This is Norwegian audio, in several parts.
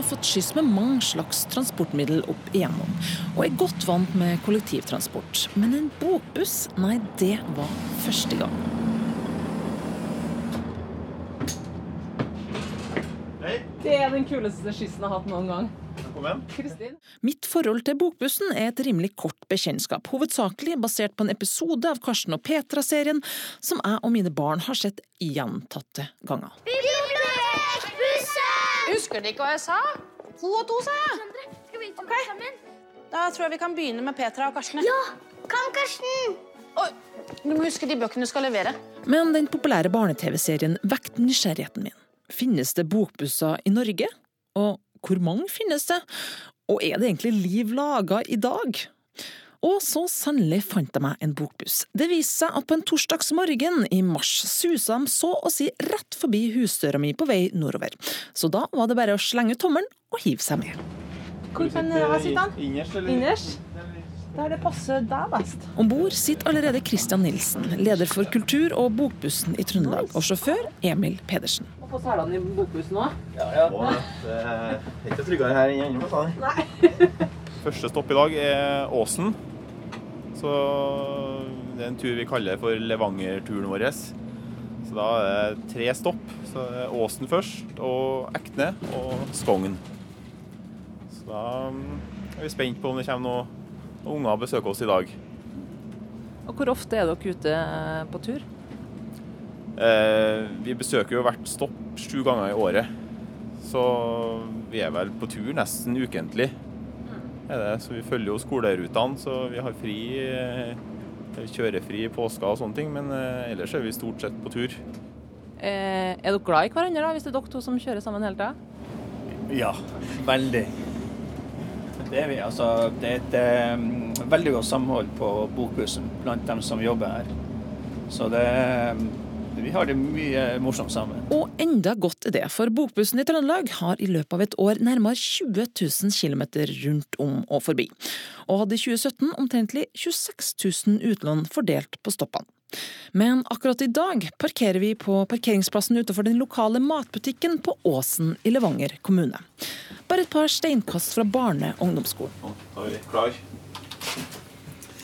Jeg har fått skyss med mange slags transportmiddel opp igjennom, og er godt vant med kollektivtransport. Men en bokbuss, nei, det var første gang. Det er den kuleste skyssen jeg har hatt noen gang. Kom igjen. Kristin? Mitt forhold til bokbussen er et rimelig kort bekjentskap, hovedsakelig basert på en episode av Karsten og Petra-serien som jeg og mine barn har sett gjentatte ganger. Husker dere ikke hva jeg sa? To og to, sa jeg. Ok. Da tror jeg vi kan begynne med Petra og Karsten. Ja, Kom, Karsten! Du må huske de bøkene du skal levere. Men den populære barne-TV-serien vekket nysgjerrigheten min. Finnes det bokbusser i Norge? Og hvor mange finnes det? Og er det egentlig liv laga i dag? Og så sannelig fant jeg meg en bokbuss. Det viste seg at på en torsdagsmorgen i mars susa de så å si rett forbi husdøra mi på vei nordover. Så da var det bare å slenge ut tommelen og hive seg med. Hvor sitter sitte? Innerst, eller? Innerst? Der det passer deg best. Om bord sitter allerede Christian Nilsen, leder for kultur- og bokbussen i Trøndelag, og sjåfør Emil Pedersen. Må få selene i bokbussen òg. Å, Det er ikke tryggere her enn hjemme, de. Første stopp i dag er Åsen. Så det er en tur vi kaller for Levanger-turen vår. Så da er det tre stopp. Så det er Åsen først, og Ekne og Skogn. Så da mm, er vi spent på om det kommer noen noen unger og besøker oss i dag. Og hvor ofte er dere ute på tur? Eh, vi besøker jo hvert stopp sju ganger i året. Så vi er vel på tur nesten ukentlig. Er det. Så vi følger jo skolerutene, så vi har fri. eh, Kjørefri i påska og sånne ting, men eh, ellers er vi stort sett på tur. Eh, er dere glad i hverandre da, hvis det er dere to som kjører sammen hele tida? Ja, veldig. Det er vi. Altså, det er et um, veldig godt samhold på bokbussen blant dem som jobber her. Så det Vi har det mye morsomt sammen. Og enda godt er det, for Bokbussen i Trøndelag har i løpet av et år nærmere 20 000 km rundt om og forbi, og hadde i 2017 omtrentlig 26 000 utlån fordelt på stoppene. Men akkurat i dag parkerer vi på parkeringsplassen utenfor den lokale matbutikken på Åsen i Levanger kommune. Bare et par steinkast fra barne- og ungdomsskolen. Nå er vi klar.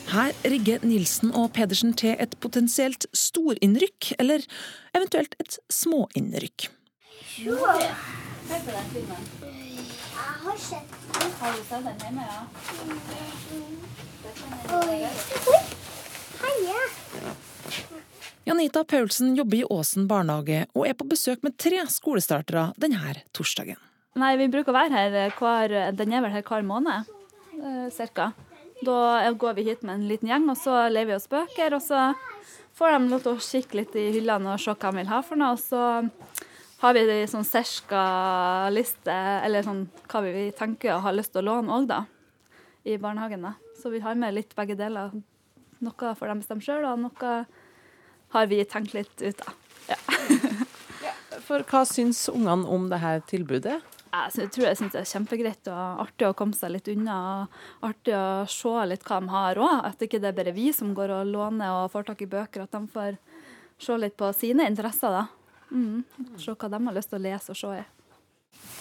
Her rigger Nilsen og Pedersen til et potensielt storinnrykk, eller eventuelt et småinnrykk. Oi. Janita Paulsen jobber i Åsen barnehage og er på besøk med tre skolestartere denne torsdagen. Nei, vi bruker å være her hver Den er vel her hver måned, eh, cirka. Da går vi hit med en liten gjeng, og så lever vi oss bøker. Og så får de lov til å kikke litt i hyllene og se hva de vil ha for noe. Og så har vi ei sånn serska liste, eller sånn hva vi tenker og har lyst til å låne òg, da. I barnehagen, da. Så vi har med litt begge deler. Noe får de bestemme sjøl, og noe har vi tenkt litt ut av. For hva syns ungene om det her tilbudet? Jeg tror jeg syns det er kjempegreit og artig å komme seg litt unna. og Artig å se litt hva de har òg. At ikke det er bare vi som går og låner og får tak i bøker. At de får se litt på sine interesser, da. Mm. Se hva de har lyst til å lese og se i.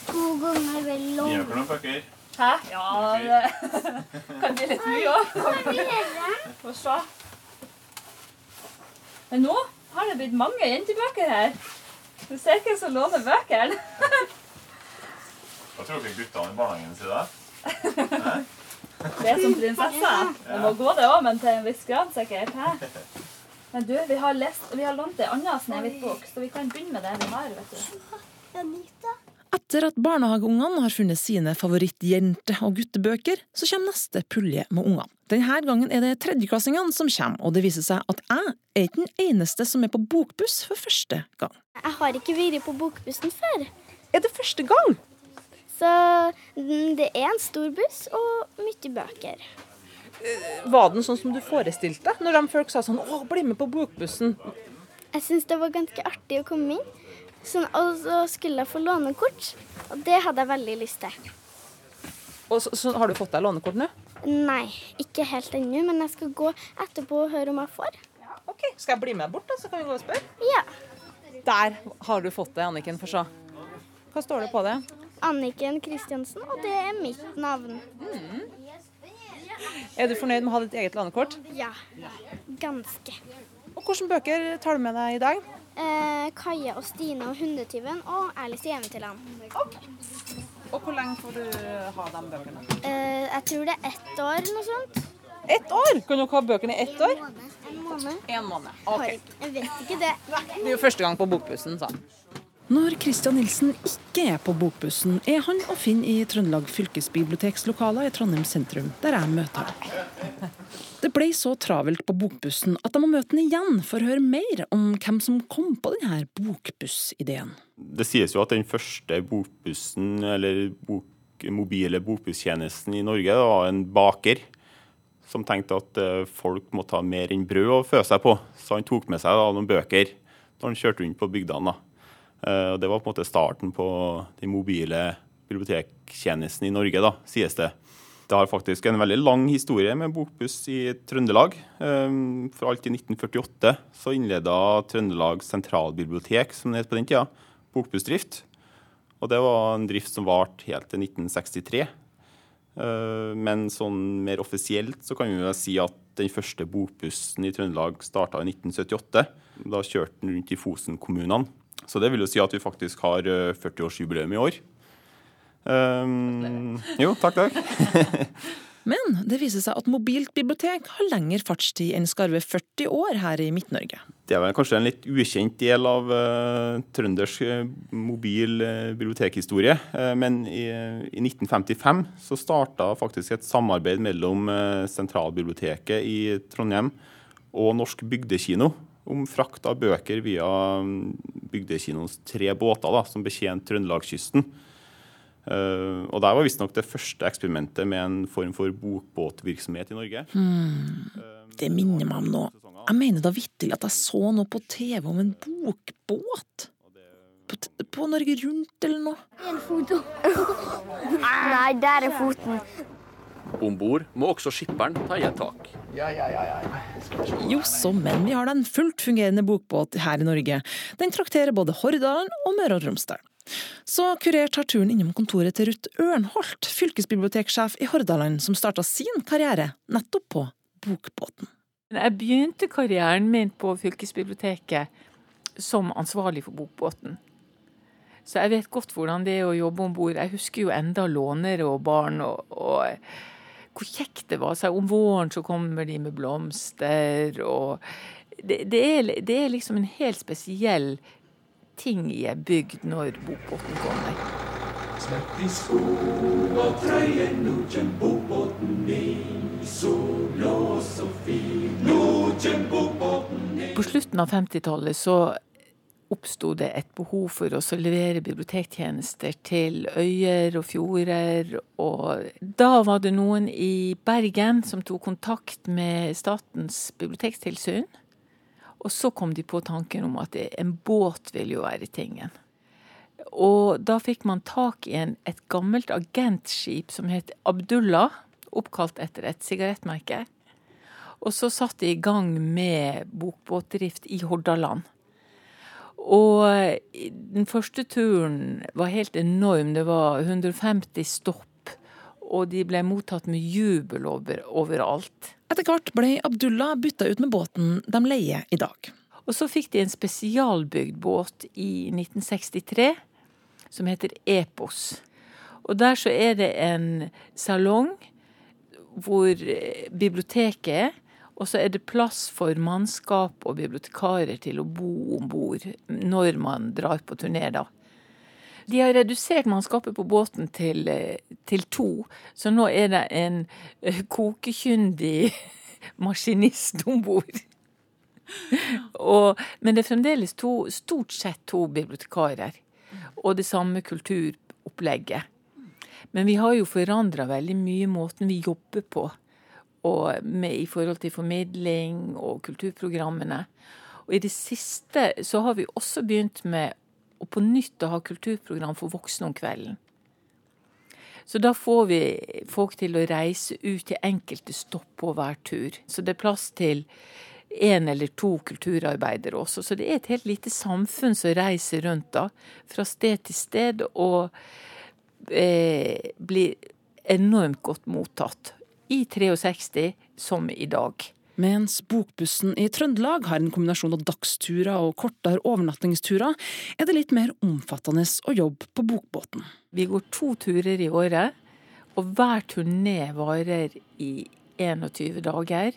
To ganger vel Vi lån. gjør noen bøker. Hæ? Ja, det kan bli litt mye òg. Få se. Men nå har det blitt mange jentebøker her. Du ser hvem som låner bøkene. Hva tror dere guttene i barnehagen sier da? Det er som prinsesse. Det må gå det òg, men til en viss grad sikkert. Hæ? Men du, vi har, lest, vi har lånt ei anna Snehvit-bok, så vi kan begynne med det vi har. vet du. Etter at barnehageungene har funnet sine favorittjente- og guttebøker, så kommer neste pulje med ungene. Denne gangen er det tredjeklassingene som kommer, og det viser seg at jeg er ikke den eneste som er på bokbuss for første gang. Jeg har ikke vært på bokbussen før. Er det første gang? Så mm, det er en stor buss og mye bøker. Var den sånn som du forestilte deg, når de folk sa sånn 'Å, bli med på bokbussen'? Jeg syns det var ganske artig å komme inn. Sånn, og så skulle jeg få lånekort, og det hadde jeg veldig lyst til. Og så, så har du fått deg lånekort nå? Nei, ikke helt ennå, men jeg skal gå etterpå og høre om jeg får. OK, skal jeg bli med bort, da, så kan vi gå og spørre? Ja. Der har du fått det, Anniken. Få se. Hva står det på det? Anniken Kristiansen, og det er mitt navn. Er du fornøyd med å ha ditt eget landekort? Ja. Ganske. Og hvilke bøker tar du med deg i dag? Eh, Kaja og Stine og Hundetyven og Alice i Eventyrland. Og hvor lenge får du ha de bøkene? Eh, jeg tror det er ett år eller noe sånt. Ett år! Kan dere ha bøkene i ett år? En måned. En måned. Har Ok. ikke- Jeg vet ikke det. Det er jo første gang på Bokbussen, sa han. Når Christian Nilsen ikke er på Bokbussen, er han å finne i Trøndelag fylkesbiblioteks lokaler i Trondheim sentrum, der jeg møter ham. Det ble så travelt på Bokbussen at jeg må møte han igjen for å høre mer om hvem som kom på denne bokbussideen. Det sies jo at den første bokbussen, eller bok, mobile bokbusstjenesten i Norge, var en baker som tenkte at eh, folk måtte ha mer enn brød å fø seg på. Så han tok med seg da, noen bøker når han kjørte rundt på bygdene. Eh, og Det var på en måte starten på den mobile bibliotektjenestene i Norge, da, sies det. Det har faktisk en veldig lang historie med bokbuss i Trøndelag. Eh, For alt i 1948 så innleda Trøndelag sentralbibliotek, som det het på den tida, bokbussdrift. Og det var en drift som varte helt til 1963. Eh, Men sånn mer offisielt så kan vi jo si at den første bokbussen i Trøndelag starta i 1978. Da kjørte den rundt i Fosen-kommunene. Så det vil jo si at vi faktisk har eh, 40-årsjubileum i år. Um, jo, takk, takk. Men det viser seg at mobilt bibliotek har lengre fartstid enn skarve 40 år her i Midt-Norge. Det er vel kanskje en litt ukjent del av uh, trøndersk eh, mobil eh, bibliotekhistorie. Uh, men i, i 1955 så starta faktisk et samarbeid mellom eh, Sentralbiblioteket i Trondheim og Norsk Bygdekino om frakt av bøker via mm, Bygdekinoens tre båter da, som betjente Trøndelagskysten. Uh, og der var visstnok det første eksperimentet med en form for bokbåtvirksomhet i Norge. Det minner meg om noe. Jeg mener da vitterlig at jeg så noe på TV om en bokbåt. På, på Norge Rundt eller noe. En foto. Nei, der er foten. Om bord må også skipperen ta i et tak. Jo så, men vi har da en fullt fungerende bokbåt her i Norge. Den trakterer både Hordaland og Møre og Romsdal. Så kurert tar turen innom kontoret til Ruth Ørnholt, fylkesbiblioteksjef i Hordaland, som starta sin karriere nettopp på bokbåten. Jeg begynte karrieren min på fylkesbiblioteket som ansvarlig for bokbåten. Så jeg vet godt hvordan det er å jobbe om bord. Jeg husker jo enda lånere og barn, og, og hvor kjekt det var. Så om våren så kommer de med blomster, og det, det, er, det er liksom en helt spesiell ting i ei bygd når bokbåten kommer. På slutten av 50-tallet så oppsto det et behov for å levere bibliotektjenester til øyer og fjorder. Og da var det noen i Bergen som tok kontakt med Statens bibliotekstilsyn. Og så kom de på tanken om at en båt ville jo være tingen. Og da fikk man tak i en, et gammelt agentskip som het Abdullah, oppkalt etter et sigarettmerke. Og så satte de i gang med bokbåtdrift i Hordaland. Og den første turen var helt enorm. Det var 150 stopp, og de ble mottatt med jubel over, overalt. Etter hvert ble Abdullah bytta ut med båten de leier i dag. Og så fikk de en spesialbygd båt i 1963 som heter Epos. Og der så er det en salong hvor eh, biblioteket og så er det plass for mannskap og bibliotekarer til å bo om bord når man drar på turné, da. De har redusert mannskapet på båten til, eh, til to, så nå er det en eh, kokekyndig maskinist om bord. Men det er fremdeles to, stort sett to bibliotekarer. Og det samme kulturopplegget. Men vi har jo forandra veldig mye måten vi jobber på. Og med, I forhold til formidling og kulturprogrammene. Og i det siste så har vi også begynt med å på nytt å ha kulturprogram for voksne om kvelden. Så da får vi folk til å reise ut til enkelte stopp på hver tur. Så det er plass til én eller to kulturarbeidere også. Så det er et helt lite samfunn som reiser rundt da, fra sted til sted. Og eh, blir enormt godt mottatt. I 63 som i dag. Mens Bokbussen i Trøndelag har en kombinasjon av dagsturer og kortere overnattingsturer, er det litt mer omfattende å jobbe på bokbåten. Vi går to turer i året, og hver turné varer i 21 dager.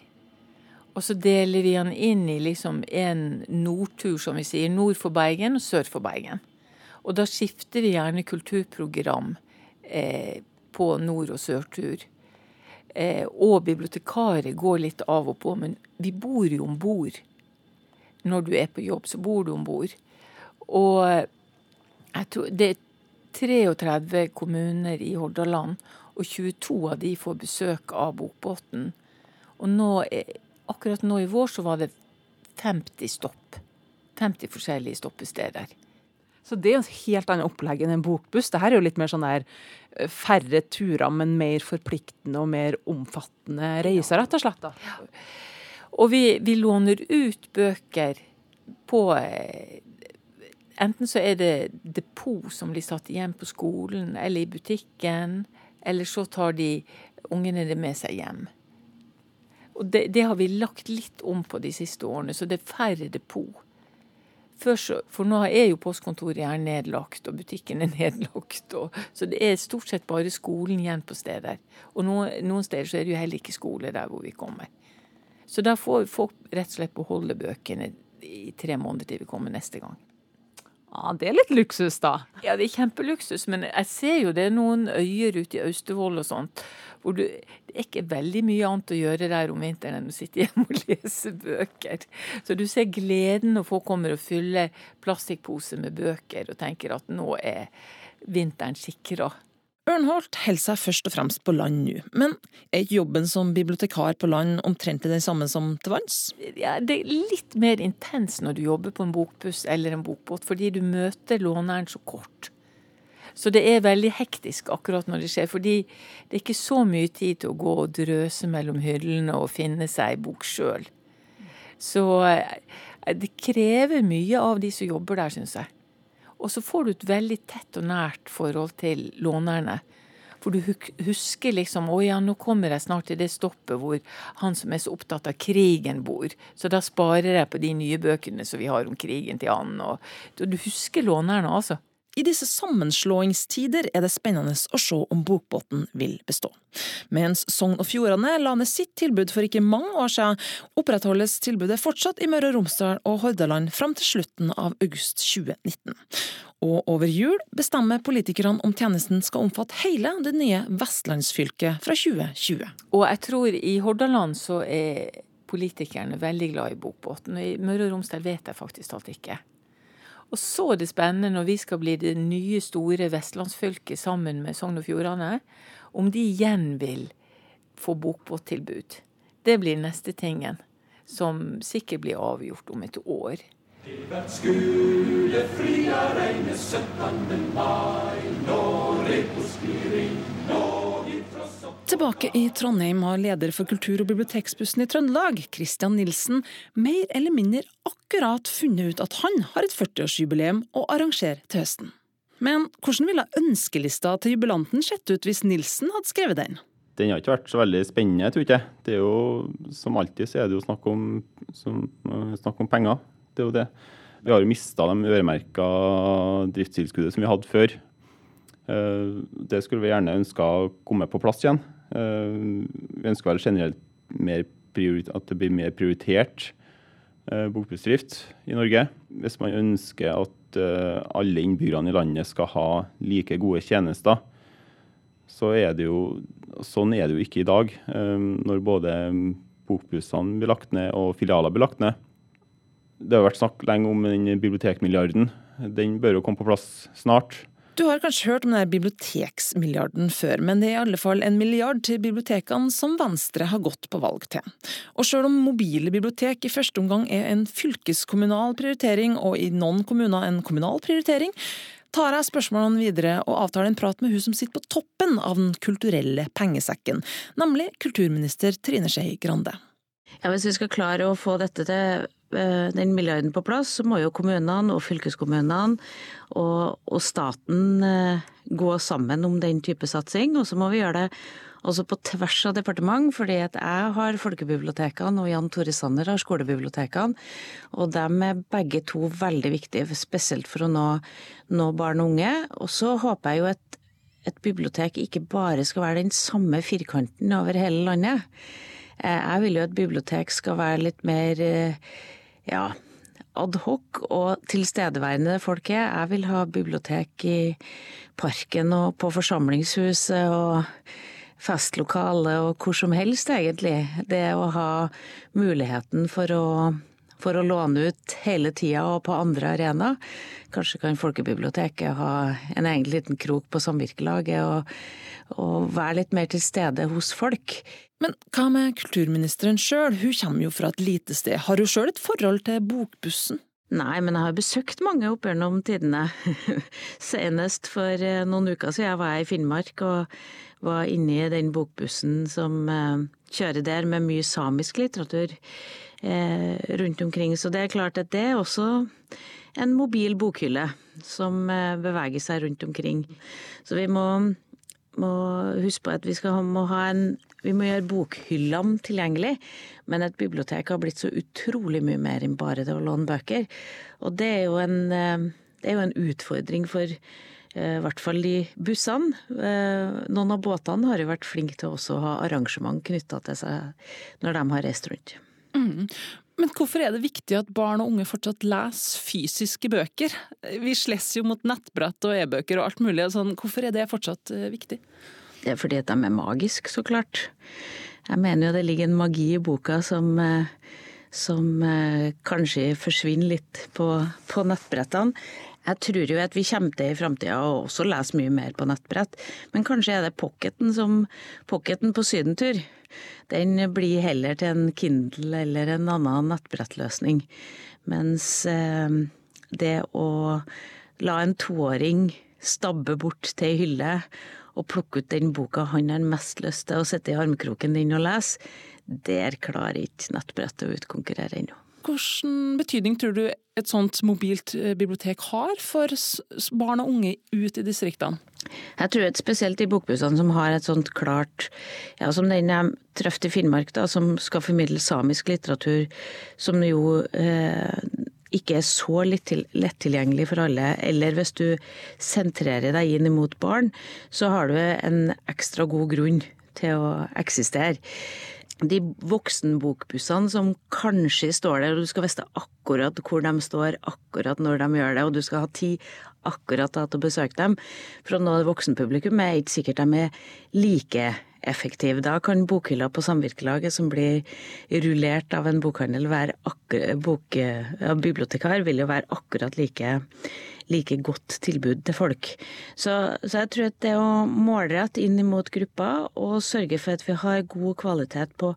Og så deler vi den inn i liksom en nordtur, som vi sier, nord for Bergen og sør for Bergen. Og da skifter vi gjerne kulturprogram eh, på nord- og sørtur. Eh, og bibliotekarer går litt av og på, men vi bor jo om bord. Når du er på jobb, så bor du om bord. Og jeg tror det er 33 kommuner i Hordaland, og 22 av de får besøk av Bokbåten. Og nå, akkurat nå i vår så var det 50 stopp. 50 forskjellige stoppesteder. Så det er jo helt annet opplegg enn en bokbuss. Dette er jo litt mer sånn der eh, færre turer, men mer forpliktende og mer omfattende reiser, rett og slett. da. Og vi, vi låner ut bøker på eh, Enten så er det depot som blir satt igjen på skolen eller i butikken, eller så tar de ungene det med seg hjem. Og det, det har vi lagt litt om på de siste årene, så det er færre depot. Så, for nå er jo postkontoret her nedlagt, og butikken er nedlagt. Og, så det er stort sett bare skolen igjen på steder. Og noen, noen steder så er det jo heller ikke skole der hvor vi kommer. Så da får folk rett og slett beholde bøkene i tre måneder til vi kommer neste gang. Ja, Det er litt luksus, da. Ja, det er kjempeluksus. Men jeg ser jo det er noen øyer ute i Austevoll og sånt, hvor du, det er ikke veldig mye annet å gjøre der om vinteren enn å sitte hjemme og lese bøker. Så du ser gleden når folk kommer og fyller plastikkposer med bøker og tenker at nå er vinteren sikra. Ørnholt holder seg først og fremst på land nå, men er ikke jobben som bibliotekar på land omtrent den samme som til vanns? Ja, det er litt mer intens når du jobber på en bokbuss eller en bokbåt, fordi du møter låneren så kort. Så det er veldig hektisk akkurat når det skjer, fordi det er ikke så mye tid til å gå og drøse mellom hyllene og finne seg bok sjøl. Så eh, det krever mye av de som jobber der, syns jeg. Og så får du et veldig tett og nært forhold til lånerne. For du husker liksom å ja, nå kommer jeg snart til det stoppet hvor han som er så opptatt av krigen, bor. Så da sparer jeg på de nye bøkene som vi har om krigen til han. Og du husker lånerne, altså. I disse sammenslåingstider er det spennende å se om Bokbåten vil bestå. Mens Sogn og Fjordane la ned sitt tilbud for ikke mange år siden, opprettholdes tilbudet fortsatt i Møre og Romsdal og Hordaland fram til slutten av august 2019. Og over jul bestemmer politikerne om tjenesten skal omfatte hele det nye vestlandsfylket fra 2020. Og jeg tror i Hordaland så er politikerne veldig glad i Bokbåten, og i Møre og Romsdal vet jeg faktisk alt ikke. Og så er det spennende når vi skal bli det nye, store vestlandsfylket sammen med Sogn og Fjordane, om de igjen vil få bokbåttilbud. Det blir neste tingen, som sikkert blir avgjort om et år. Til hvert fria regne 17. mai, når Repos blir ring, Tilbake i Trondheim har leder for kultur- og biblioteksbussen i Trøndelag, Christian Nilsen, mer eller mindre akkurat funnet ut at han har et 40-årsjubileum å arrangere til høsten. Men hvordan ville ønskelista til jubilanten sett ut hvis Nilsen hadde skrevet den? Den har ikke vært så veldig spennende, tror jeg. Det er jo, Som alltid så er det jo snakk om, som, snakk om penger. Det er jo det. Vi har jo mista de øremerka driftstilskuddet som vi hadde før. Eh, det skulle vi gjerne ønska komme på plass igjen. Eh, vi ønsker vel generelt at det blir mer prioritert eh, bokbussdrift i Norge. Hvis man ønsker at eh, alle innbyggerne i landet skal ha like gode tjenester, så er det jo sånn er det jo ikke i dag. Når både bokbussene blir lagt ned og filialer blir lagt ned. Det har vært snakk lenge om den bibliotekmilliarden. Den bør jo komme på plass snart. Du har kanskje hørt om denne biblioteksmilliarden før, men det er i alle fall en milliard til bibliotekene som Venstre har gått på valg til. Og selv om mobile bibliotek i første omgang er en fylkeskommunal prioritering, og i noen kommuner en kommunal prioritering, tar jeg spørsmålene videre og avtaler en prat med hun som sitter på toppen av den kulturelle pengesekken, nemlig kulturminister Trine Skei Grande. Ja, Hvis vi skal klare å få dette til den milliarden på plass, så må jo kommunene og fylkeskommunene og, og staten eh, gå sammen om den type satsing. Og så må vi gjøre det også på tvers av departement, fordi at jeg har folkebibliotekene og Jan Tore Sanner har skolebibliotekene. Og de er begge to veldig viktige, spesielt for å nå, nå barn og unge. Og så håper jeg jo at et bibliotek ikke bare skal være den samme firkanten over hele landet. Eh, jeg vil jo at bibliotek skal være litt mer ja, adhoc og tilstedeværende folk er. Jeg vil ha bibliotek i parken og på forsamlingshuset og festlokale og hvor som helst, egentlig. Det å ha muligheten for å, for å låne ut hele tida og på andre arenaer. Kanskje kan folkebiblioteket ha en egen liten krok på samvirkelaget og, og være litt mer til stede hos folk. Men hva med kulturministeren sjøl, hun kommer jo fra et lite sted. Har hun sjøl et forhold til Bokbussen? Nei, men jeg har besøkt mange opp gjennom tidene. Senest for eh, noen uker siden var jeg i Finnmark og var inne i den bokbussen som eh, kjører der med mye samisk litteratur eh, rundt omkring. Så det er klart at det er også en mobil bokhylle som beveger seg rundt omkring. Så vi må, må huske på at vi skal må ha en vi må gjøre bokhyllene tilgjengelig, men et bibliotek har blitt så utrolig mye mer enn bare det å låne bøker. Og det er jo en, eh, er jo en utfordring for eh, i hvert fall de bussene. Eh, noen av båtene har jo vært flinke til også å ha arrangement knytta til seg når de har reist rundt. Mm. Men hvorfor er det viktig at barn og unge fortsatt leser fysiske bøker? Vi slåss jo mot nettbrett og e-bøker og alt mulig. Sånn. Hvorfor er det fortsatt viktig? Det er fordi at de er magiske, så klart. Jeg mener jo det ligger en magi i boka som, eh, som eh, kanskje forsvinner litt på, på nettbrettene. Jeg tror jo at vi kommer til i framtida å også lese mye mer på nettbrett, men kanskje er det pocketen som pocketen på sydentur. Den blir heller til en Kindle eller en annen nettbrettløsning. Mens eh, det å la en toåring stabbe bort til ei hylle og plukke ut den boka han har mest lyst til å sitte i armkroken din og lese, der klarer ikke nettbrettet å utkonkurrere ennå. Hvilken betydning tror du et sånt mobilt eh, bibliotek har for barn og unge ut i distriktene? Jeg tror at spesielt de bokbussene som har et sånt klart Ja, som den jeg traff i Finnmark, da, som skal formidle samisk litteratur, som jo eh, ikke er så lett tilgjengelig for alle, eller hvis du sentrerer deg inn mot barn, så har du en ekstra god grunn til å eksistere. De voksenbokbussene som kanskje står der, og du skal vite akkurat hvor de står, akkurat når de gjør det, og du skal ha tid akkurat til å besøke dem. For å nå voksenpublikum er ikke sikkert de er like effektive. Da kan bokhylla på samvirkelaget som blir rullert av en bokhandel, være bok, ja, bibliotekar, vil jo være akkurat like, like godt tilbud til folk. Så, så, jeg tror at det å målrette inn mot gruppa og sørge for at vi har god kvalitet på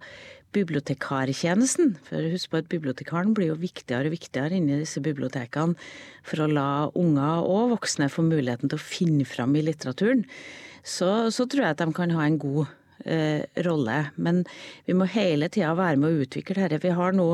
bibliotekartjenesten. For husk på at bibliotekaren blir jo viktigere og viktigere inni disse bibliotekene for å la unger og voksne få muligheten til å finne fram i litteraturen så, så tror jeg at de kan ha en god eh, rolle. Men vi må hele tida være med å utvikle dette. Vi har nå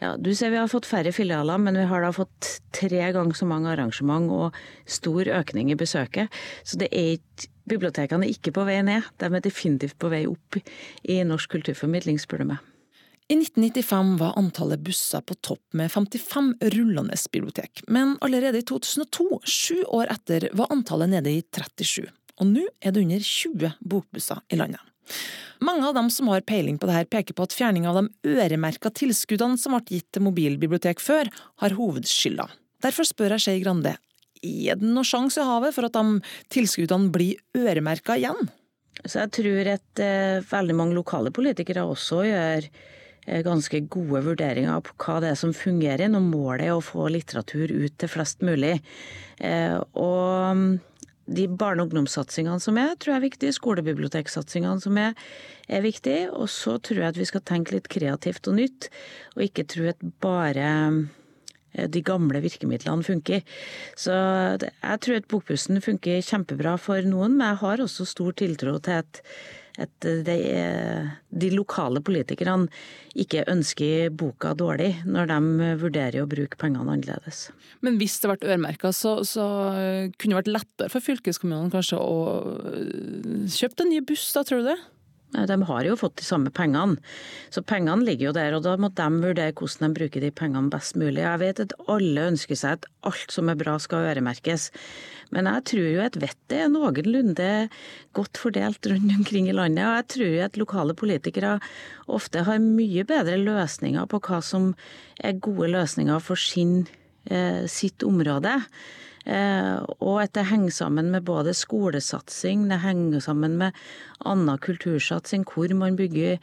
ja, du ser vi har fått færre filialer, men vi har da fått tre ganger så mange arrangement og stor økning i besøket. Så det er ikke, bibliotekene er ikke på vei ned, de er definitivt på vei opp i norsk kulturformidling, spør du meg. I 1995 var antallet busser på topp med 55 rullende bibliotek, men allerede i 2002, sju år etter, var antallet nede i 37 og nå er det under 20 bokbusser i landet. Mange av dem som har peiling på dette, peker på at fjerning av de øremerka tilskuddene som ble gitt til mobilbibliotek før, har hovedskylda. Derfor spør jeg Skei Grande, er det noen sjanse i havet for at de tilskuddene blir øremerka igjen? Så jeg tror at eh, veldig mange lokale politikere også gjør eh, ganske gode vurderinger på hva det er som fungerer når målet er å få litteratur ut til flest mulig. Eh, og de barne- og ungdomssatsingene som er, tror jeg er viktig. Skolebiblioteksatsingene som er, er viktig. Og så tror jeg at vi skal tenke litt kreativt og nytt, og ikke tro at bare eh, de gamle virkemidlene funker. Så jeg tror at Bokbussen funker kjempebra for noen, men jeg har også stor tiltro til at at de, de lokale politikerne ikke ønsker boka dårlig når de vurderer å bruke pengene annerledes. Men hvis det ble øremerka, så, så kunne det vært lettere for fylkeskommunene kanskje å kjøpe en ny buss, da, tror du det? De har jo fått de samme pengene, så pengene ligger jo der. Og da må de vurdere hvordan de bruker de pengene best mulig. Jeg vet at alle ønsker seg at alt som er bra skal øremerkes. Men jeg tror jo at vettet er noenlunde godt fordelt rundt omkring i landet. Og jeg tror jo at lokale politikere ofte har mye bedre løsninger på hva som er gode løsninger for sin, eh, sitt område. Eh, og at det henger sammen med både skolesatsing, det henger sammen med annen kultursatsing, hvor man bygger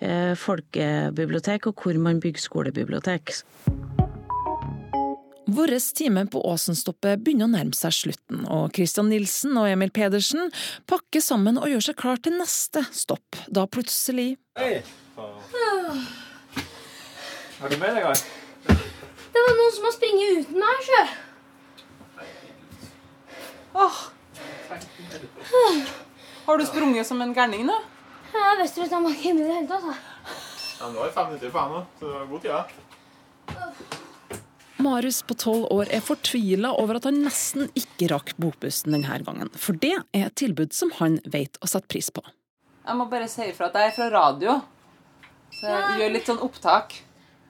eh, folkebibliotek og hvor man bygger skolebibliotek. Vår time på Åsenstoppet begynner å nærme seg slutten, og Christian Nilsen og Emil Pedersen pakker sammen og gjør seg klar til neste stopp, da plutselig Hei! Har du med deg? Det var noen som har springet uten meg, sjø. Har du sprunget som en gærning nå? Jeg visste ikke at de var med i det hele tatt. Ja, men Nå er det fem minutter på nå, så det var god tid. Ja. Marius på tolv år er fortvila over at han nesten ikke rakk bokbussen denne gangen, for det er et tilbud som han vet å sette pris på. Jeg må bare si ifra at jeg er fra radio. Så jeg gjør litt sånn opptak.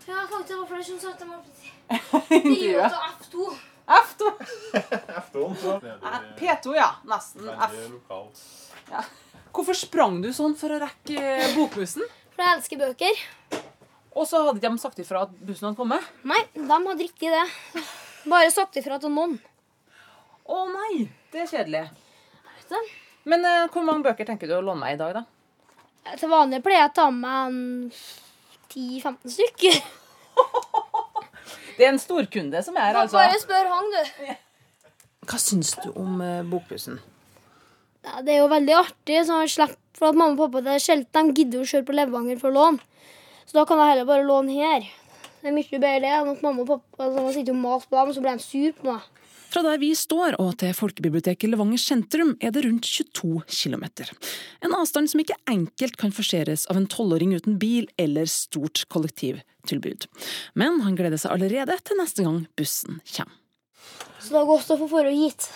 Ja, faktisk, det var flere som sa at de var Intervjuet. F2. F2. F-tonen, så. P2, ja. Nesten. F. Ja. Hvorfor sprang du sånn for å rekke bokbussen? For jeg elsker bøker. Og så hadde de sagt ifra at bussen hadde kommet? Nei, de hadde ikke det. Bare sagt ifra til noen. Å nei, det er kjedelig. Jeg vet det. Men uh, hvor mange bøker tenker du å låne meg i dag, da? Til vanlig pleier jeg å ta med en 10-15 stykker. Det er en storkunde som er her, altså. Bare spør han, du. Hva syns du om uh, bokbussen? Ja, det er jo veldig artig, så jeg slipper for at mamma og pappa det er sjelden de gidder å kjøre på Levanger for å låne. Så da kan jeg heller bare låne her. Det er mye bedre det enn at mamma og pappa altså, sitter og maser på dem, og så blir de sur på meg. Fra der vi står og til folkebiblioteket Levanger sentrum er det rundt 22 km. En avstand som ikke enkelt kan forseres av en tolvåring uten bil eller stort kollektivtilbud. Men han gleder seg allerede til neste gang bussen kommer. Så det er godt å få dra hit.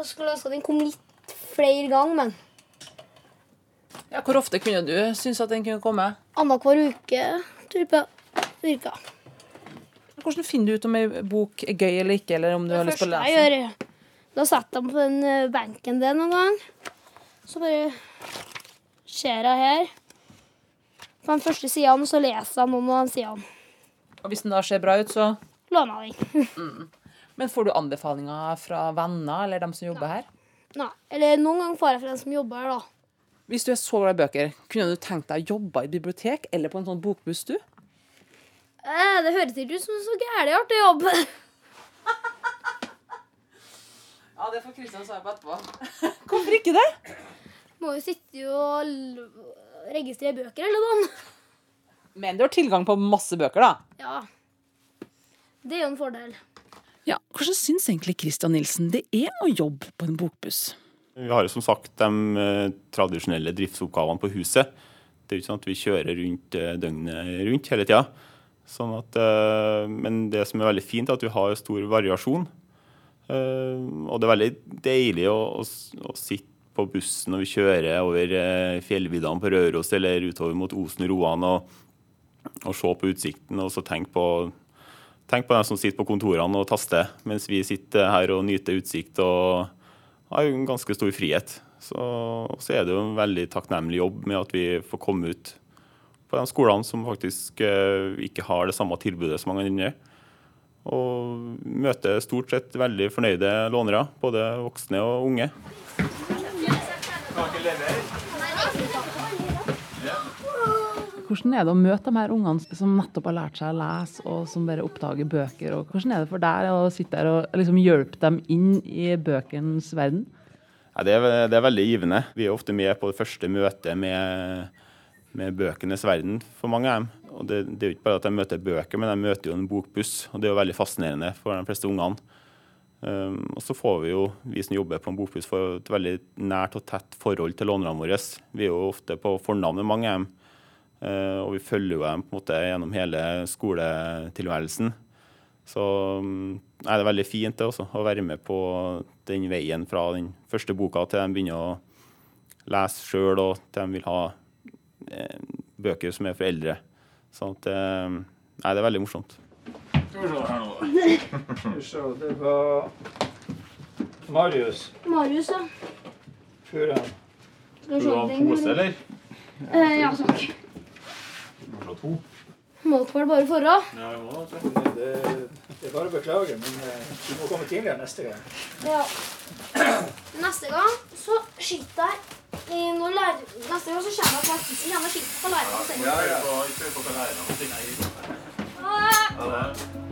Så skulle ønske at den kom litt flere ganger, men Ja, Hvor ofte kunne du synes at den kunne komme? annenhver uke type virka. Hvordan finner du ut om ei bok er gøy eller ikke, eller om du har lyst til å lese den? gjør, da setter jeg på den eh, benken der noen gang. Så bare ser jeg her på den første siden, så leser jeg noen av de sidene. Og hvis den da ser bra ut, så Låner jeg den. Men får du anbefalinger fra venner eller dem som jobber her? Nei, eller noen ganger får jeg fra den som jobber her, da. Hvis du er så glad i bøker, kunne du tenkt deg å jobbe i bibliotek eller på en sånn bokbuss, du? Eh, det høres ikke ut som en så gærent artig jobb. Ja, det får Kristian svare på etterpå. Hvorfor ikke det? Må jo sitte og registrere bøker eller noe. Men du har tilgang på masse bøker, da. Ja. Det er jo en fordel. Ja, hvordan syns egentlig Christian Nilsen det er å jobbe på en bokbuss? Vi har jo som sagt de eh, tradisjonelle driftsoppgavene på huset. Det er jo ikke sånn at vi kjører rundt eh, døgnet rundt hele tida. Sånn eh, men det som er veldig fint, er at vi har stor variasjon. Og det er veldig deilig å, å, å sitte på bussen når vi kjører over fjellviddene på Røros eller utover mot Osen og Roan og, og se på utsikten og så tenke på Tenk på dem som sitter på kontorene og taster, mens vi sitter her og nyter utsikt og har en ganske stor frihet. Så, så er det jo en veldig takknemlig jobb med at vi får komme ut på de skolene som faktisk eh, ikke har det samme tilbudet som mange andre. Og møter stort sett veldig fornøyde lånere, både voksne og unge. Hvordan er det å møte de her ungene som nettopp har lært seg å lese, og som bare oppdager bøker? Og hvordan er det for deg å sitte der og liksom hjelpe dem inn i bøkenes verden? Ja, det, er, det er veldig givende. Vi er ofte med på det første møtet med, med bøkenes verden for mange av dem. Og det, det er jo ikke bare at de møter bøker, men de møter jo en bokbuss. Og det er jo veldig fascinerende for de fleste ungene. Um, og så får vi jo, vi som jobber på en bokbuss, får et veldig nært og tett forhold til lånerne våre. Vi er jo ofte på fornavn med mange av dem, og vi følger jo dem på en måte gjennom hele skoletilværelsen. Så um, er det veldig fint det også, å være med på den veien fra den første boka til de begynner å lese sjøl, og til de vil ha eh, bøker som er for eldre. Så at eh, Nei, det er veldig morsomt. Skal vi se her nå, da. Se, det var Marius Marius, ja. Furen. Skal ha en pose, eller? Eh, ja, takk. To. Målt var det bare forra. Ja, det. Det, det er bare å beklage, men eh, du må komme tidligere neste gang. Ja. Neste gang så skyter jeg noen noe lærer... Neste gang så kommer jeg på jeg og skyter på læreren. Ja, ja. ja. Ha det.